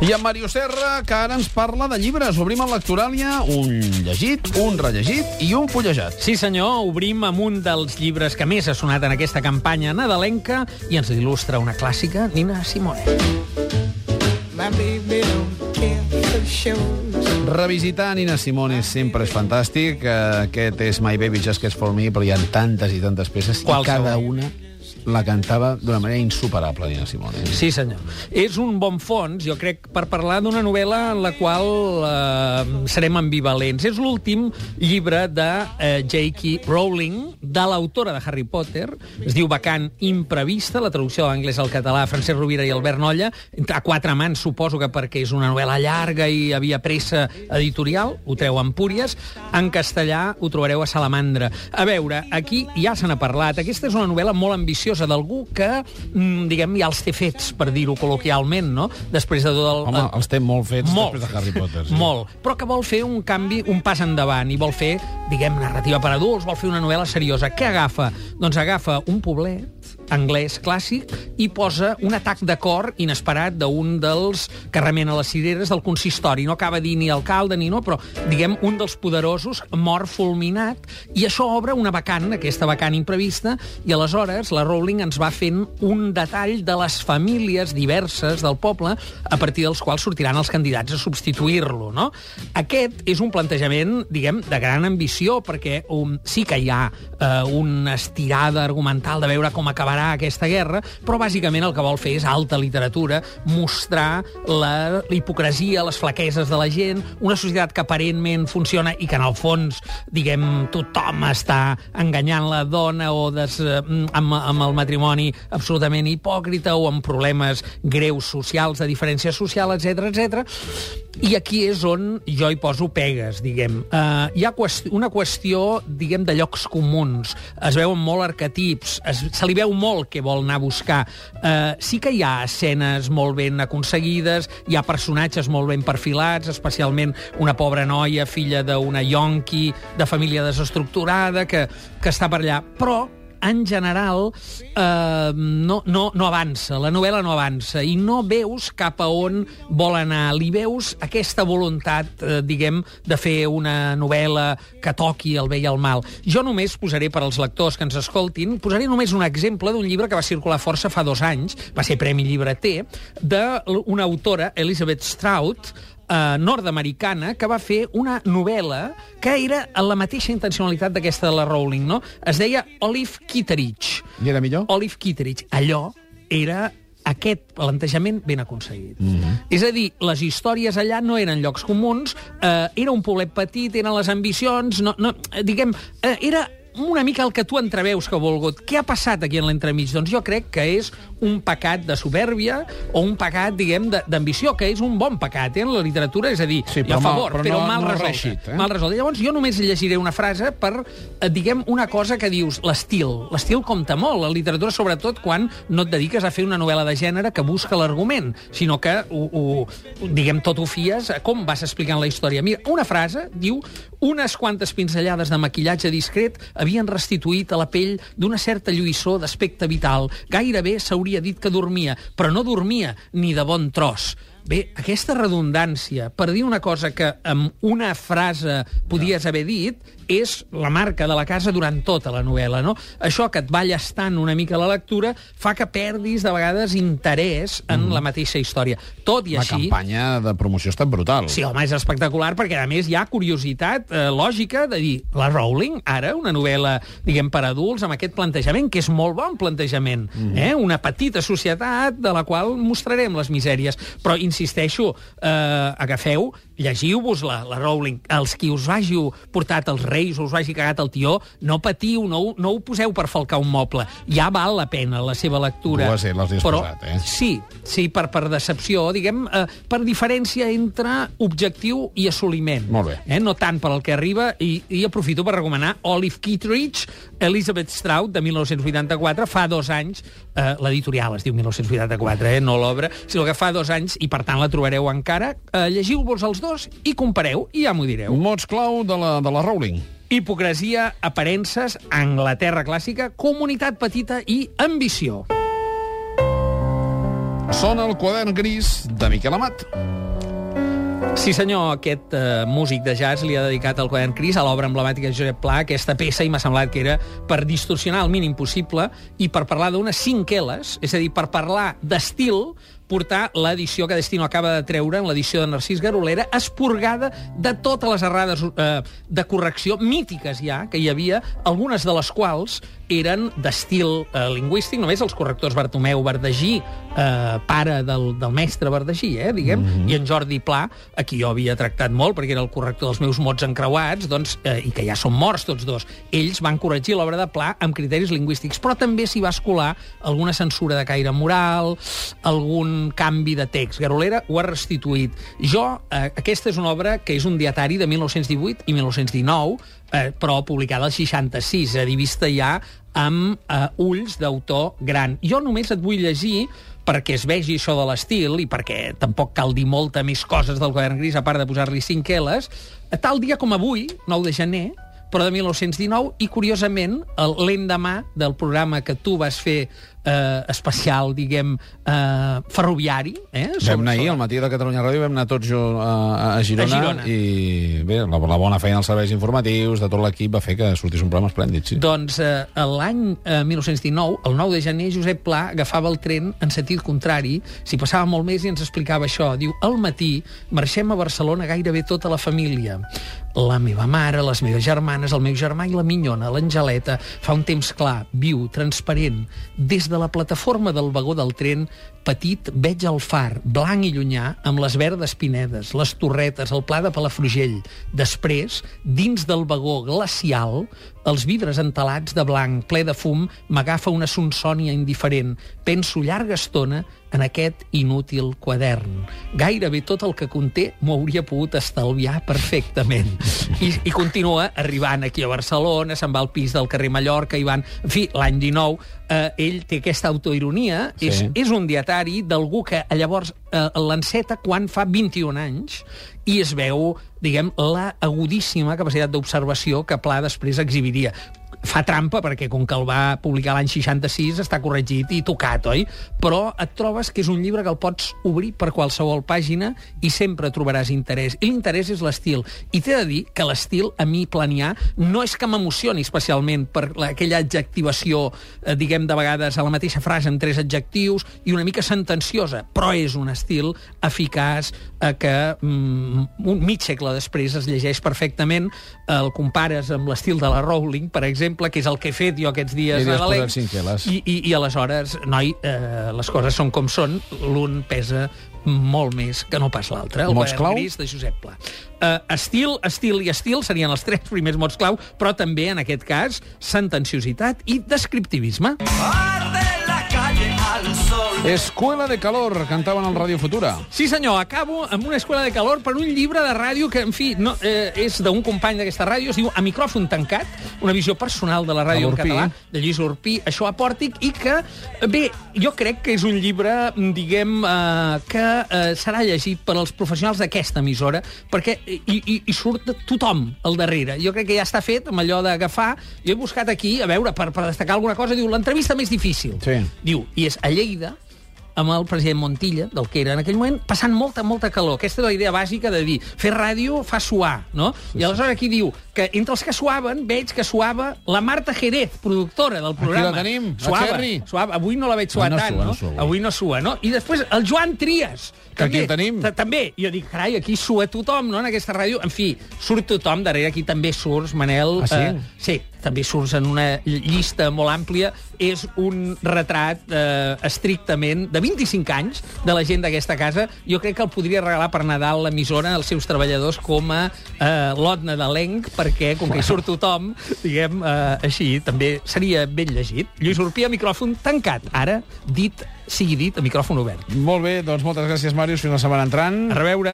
I en Mario Serra, que ara ens parla de llibres. Obrim el Lectoràlia, un llegit, un rellegit i un fullejat. Sí, senyor, obrim amb un dels llibres que més ha sonat en aquesta campanya nadalenca i ens il·lustra una clàssica, Nina Simone. My baby don't care for shows. Revisitar Nina Simone sempre és fantàstic. Eh, Aquest és My Baby Just Cares For Me, però hi ha tantes i tantes peces Qualsevol. i cada una la cantava d'una manera insuperable, Nina Simone. Sí, senyor. És un bon fons, jo crec, per parlar d'una novel·la en la qual eh, serem ambivalents. És l'últim llibre de eh, J.K. Rowling, de l'autora de Harry Potter. Es diu Vacant imprevista, la traducció de l'anglès al català, Francesc Rovira i Albert Nolla. A quatre mans, suposo que perquè és una novel·la llarga i havia pressa editorial, ho treu en Púries. En castellà ho trobareu a Salamandra. A veure, aquí ja se n'ha parlat. Aquesta és una novel·la molt ambiciosa d'algú que, mm, diguem, ja els té fets, per dir-ho col·loquialment, no? Després de tot el... Home, els té molt fets molt, després de Harry Potter. Sí. Molt, però que vol fer un canvi, un pas endavant, i vol fer, diguem, narrativa per adults, vol fer una novel·la seriosa. Què agafa? Doncs agafa un poblet anglès clàssic i posa un atac de cor inesperat d'un dels que remena les cireres del consistori. No acaba dir ni alcalde ni no, però, diguem, un dels poderosos mor fulminat, i això obre una vacant, aquesta vacant imprevista, i aleshores la Rowling ens va fent un detall de les famílies diverses del poble a partir dels quals sortiran els candidats a substituir-lo, no? Aquest és un plantejament, diguem, de gran ambició, perquè um, sí que hi ha eh, una estirada argumental de veure com acabarà aquesta guerra, però bàsicament el que vol fer és alta literatura, mostrar la, la hipocresia, les flaqueses de la gent, una societat que aparentment funciona i que en el fons, diguem, tothom està enganyant la dona o des, eh, amb, amb el matrimoni absolutament hipòcrita o amb problemes greus socials, de diferència social, etc etc. I aquí és on jo hi poso pegues, diguem. Uh, hi ha qüestió, una qüestió, diguem, de llocs comuns. Es veuen molt arquetips, es, se li veu molt què vol anar a buscar. Uh, sí que hi ha escenes molt ben aconseguides, hi ha personatges molt ben perfilats, especialment una pobra noia, filla d'una yonqui, de família desestructurada, que, que està per allà. Però en general, eh, no, no, no avança, la novel·la no avança, i no veus cap a on vol anar. Li veus aquesta voluntat, eh, diguem, de fer una novel·la que toqui el bé i el mal. Jo només posaré per als lectors que ens escoltin, posaré només un exemple d'un llibre que va circular força fa dos anys, va ser Premi Llibreter, d'una autora, Elizabeth Strout, eh, nord-americana que va fer una novel·la que era en la mateixa intencionalitat d'aquesta de la Rowling, no? Es deia Olive Kitteridge. I era millor? Olive Kitteridge. Allò era aquest plantejament ben aconseguit. Mm -hmm. És a dir, les històries allà no eren llocs comuns, eh, era un poblet petit, eren les ambicions, no, no, eh, diguem, eh, era una mica el que tu entreveus que ha volgut. Què ha passat aquí en l'entremig? Doncs jo crec que és un pecat de soberbia o un pecat, diguem, d'ambició, que és un bon pecat eh, en la literatura, és a dir, Sí, a però mal- favor, però però, no- mal no resolta. reeixit, eh? Mal resolta. Llavors jo només llegiré una frase per, eh, diguem, una cosa que dius, l'estil. L'estil compta molt, la literatura, sobretot quan no et dediques a fer una novel·la de gènere que busca l'argument, sinó que, ho, ho, diguem, tot ho fies a com vas explicant la història. Mira, una frase diu unes quantes pinzellades de maquillatge discret havien restituït a la pell d'una certa lluïssor d'aspecte vital. Gairebé s'hauria dit que dormia, però no dormia ni de bon tros. Bé, aquesta redundància, per dir una cosa que amb una frase podies haver dit, és la marca de la casa durant tota la novel·la, no? Això que et va llastant una mica la lectura fa que perdis, de vegades, interès en la mateixa història. Tot i La així... campanya de promoció ha estat brutal. Sí, home, és espectacular perquè, a més, hi ha curiositat eh, lògica de dir la Rowling, ara, una novel·la, diguem, per adults, amb aquest plantejament, que és molt bon plantejament. Mm. Eh? Una petita societat de la qual mostrarem les misèries. Però, insisteixo, eh, agafeu, llegiu-vos la, la Rowling. Els qui us hàgiu portat els reis o us hagi cagat el tió, no patiu, no, no ho poseu per falcar un moble. Ja val la pena la seva lectura. Dues, les has Però, posat, eh? Sí, sí, per, per decepció, diguem, eh, per diferència entre objectiu i assoliment. Molt bé. Eh? No tant per al que arriba, i, i aprofito per recomanar Olive Kitteridge, Elizabeth Strout, de 1984, fa dos anys, eh, l'editorial es diu 1984, eh, no l'obra, sinó que fa dos anys, i per tant la trobareu encara. Eh, llegiu-vos els dos i compareu, i ja m'ho direu. Mots clau de la, de la Rowling. Hipocresia, aparences, Anglaterra clàssica, comunitat petita i ambició. Sona el quadern gris de Miquel Amat. Sí, senyor, aquest uh, músic de jazz li ha dedicat al quadern Cris a l'obra emblemàtica de Josep Pla, aquesta peça, i m'ha semblat que era per distorsionar el mínim possible i per parlar d'unes cinqueles, és a dir, per parlar d'estil, portar l'edició que Destino acaba de treure en l'edició de Narcís Garolera, esporgada de totes les errades eh, de correcció mítiques ja, que hi havia, algunes de les quals eren d'estil eh, lingüístic, només els correctors Bartomeu Verdagí, eh, pare del, del mestre Verdagí, eh, diguem, mm -hmm. i en Jordi Pla, a qui jo havia tractat molt, perquè era el corrector dels meus mots encreuats, doncs, eh, i que ja són morts tots dos. Ells van corregir l'obra de Pla amb criteris lingüístics, però també s'hi va escolar alguna censura de caire moral, algun canvi de text. Garolera ho ha restituït. Jo, eh, aquesta és una obra que és un dietari de 1918 i 1919, eh, però publicada al 66, és a dir, vista ja amb eh, ulls d'autor gran. Jo només et vull llegir perquè es vegi això de l'estil i perquè tampoc cal dir molta més coses del quadern gris, a part de posar-li cinc L's, tal dia com avui, 9 de gener, però de 1919, i curiosament, l'endemà del programa que tu vas fer eh, especial, diguem, eh, ferroviari. Eh, vam anar ahir, al matí de Catalunya Ràdio, vam anar tots jo, a, a, Girona, a Girona, i bé, la, la bona feina dels serveis informatius, de tot l'equip, va fer que sortís un programa esplèndid, sí. Doncs eh, l'any eh, 1919, el 9 de gener, Josep Pla agafava el tren en sentit contrari, s'hi passava molt més i ens explicava això. Diu, al matí marxem a Barcelona gairebé tota la família. La meva mare, les meves germanes, el meu germà i la minyona, l'Angeleta, fa un temps clar, viu, transparent. Des de la plataforma del vagó del tren, petit, veig el far, blanc i llunyà, amb les verdes pinedes, les torretes, el pla de Palafrugell. Després, dins del vagó glacial, els vidres entelats de blanc, ple de fum, m'agafa una sonsònia indiferent. Penso llarga estona en aquest inútil quadern. Gairebé tot el que conté m'ho hauria pogut estalviar perfectament. I, I continua arribant aquí a Barcelona, se'n va al pis del carrer Mallorca, i van... En fi, l'any 19, eh, ell té aquesta autoironia, sí. és, és un dietari d'algú que llavors eh, l'enceta quan fa 21 anys i es veu, diguem, la agudíssima capacitat d'observació que Pla després exhibiria fa trampa perquè com que el va publicar l'any 66 està corregit i tocat, oi? Però et trobes que és un llibre que el pots obrir per qualsevol pàgina i sempre trobaràs interès. I l'interès és l'estil. I t'he de dir que l'estil, a mi, planià, no és que m'emocioni especialment per aquella adjectivació, eh, diguem, de vegades a la mateixa frase amb tres adjectius i una mica sentenciosa, però és un estil eficaç eh, que mm, un mig segle després es llegeix perfectament, el compares amb l'estil de la Rowling, per exemple, exemple, que és el que he fet jo aquests dies I nadalencs. cinqueles. I, i, I aleshores, noi, eh, les coses són com són, l'un pesa molt més que no pas l'altre. El Mots clau? gris de Josep Pla. Uh, estil, estil i estil serien els tres primers mots clau, però també, en aquest cas, sentenciositat i descriptivisme. Escuela de Calor, cantaven al Ràdio Futura. Sí, senyor, acabo amb una escola de calor per un llibre de ràdio que, en fi, no, eh, és d'un company d'aquesta ràdio, es diu A micròfon tancat, una visió personal de la ràdio en català, de Lluís Urpí, això apòrtic, i que, bé, jo crec que és un llibre, diguem, eh, que eh, serà llegit per als professionals d'aquesta emissora, perquè hi, hi, hi surt tothom al darrere. Jo crec que ja està fet amb allò d'agafar... Jo he buscat aquí, a veure, per, per destacar alguna cosa, diu, l'entrevista més difícil. Sí. Diu, i és a Lleida, amb el president Montilla, del que era en aquell moment, passant molta, molta calor. Aquesta és la idea bàsica de dir, fer ràdio fa suar, no? Sí, I aleshores aquí diu que entre els que suaven, veig que suava la Marta Jerez, productora del programa. la tenim, la suava, Cherry. suava. Avui no la veig suar no tant, sua, no? no sua avui. avui no sua, no? I després el Joan Trias. Que aquí el tenim. ta- També. I jo dic, carai, aquí sua tothom, no?, en aquesta ràdio. En fi, surt tothom, darrere aquí també surts, Manel. Ah, sí? Eh, sí, també surts en una llista molt àmplia. És un retrat eh, estrictament de 25 anys de la gent d'aquesta casa. Jo crec que el podria regalar per Nadal l'emissora als seus treballadors com a eh, lot nadalenc, perquè com que hi surt tothom, diguem, eh, així, també seria ben llegit. Lluís Urpí a micròfon tancat. Ara, dit, sigui dit, a micròfon obert. Molt bé, doncs moltes gràcies, Màrius. Fins la setmana entrant. A reveure.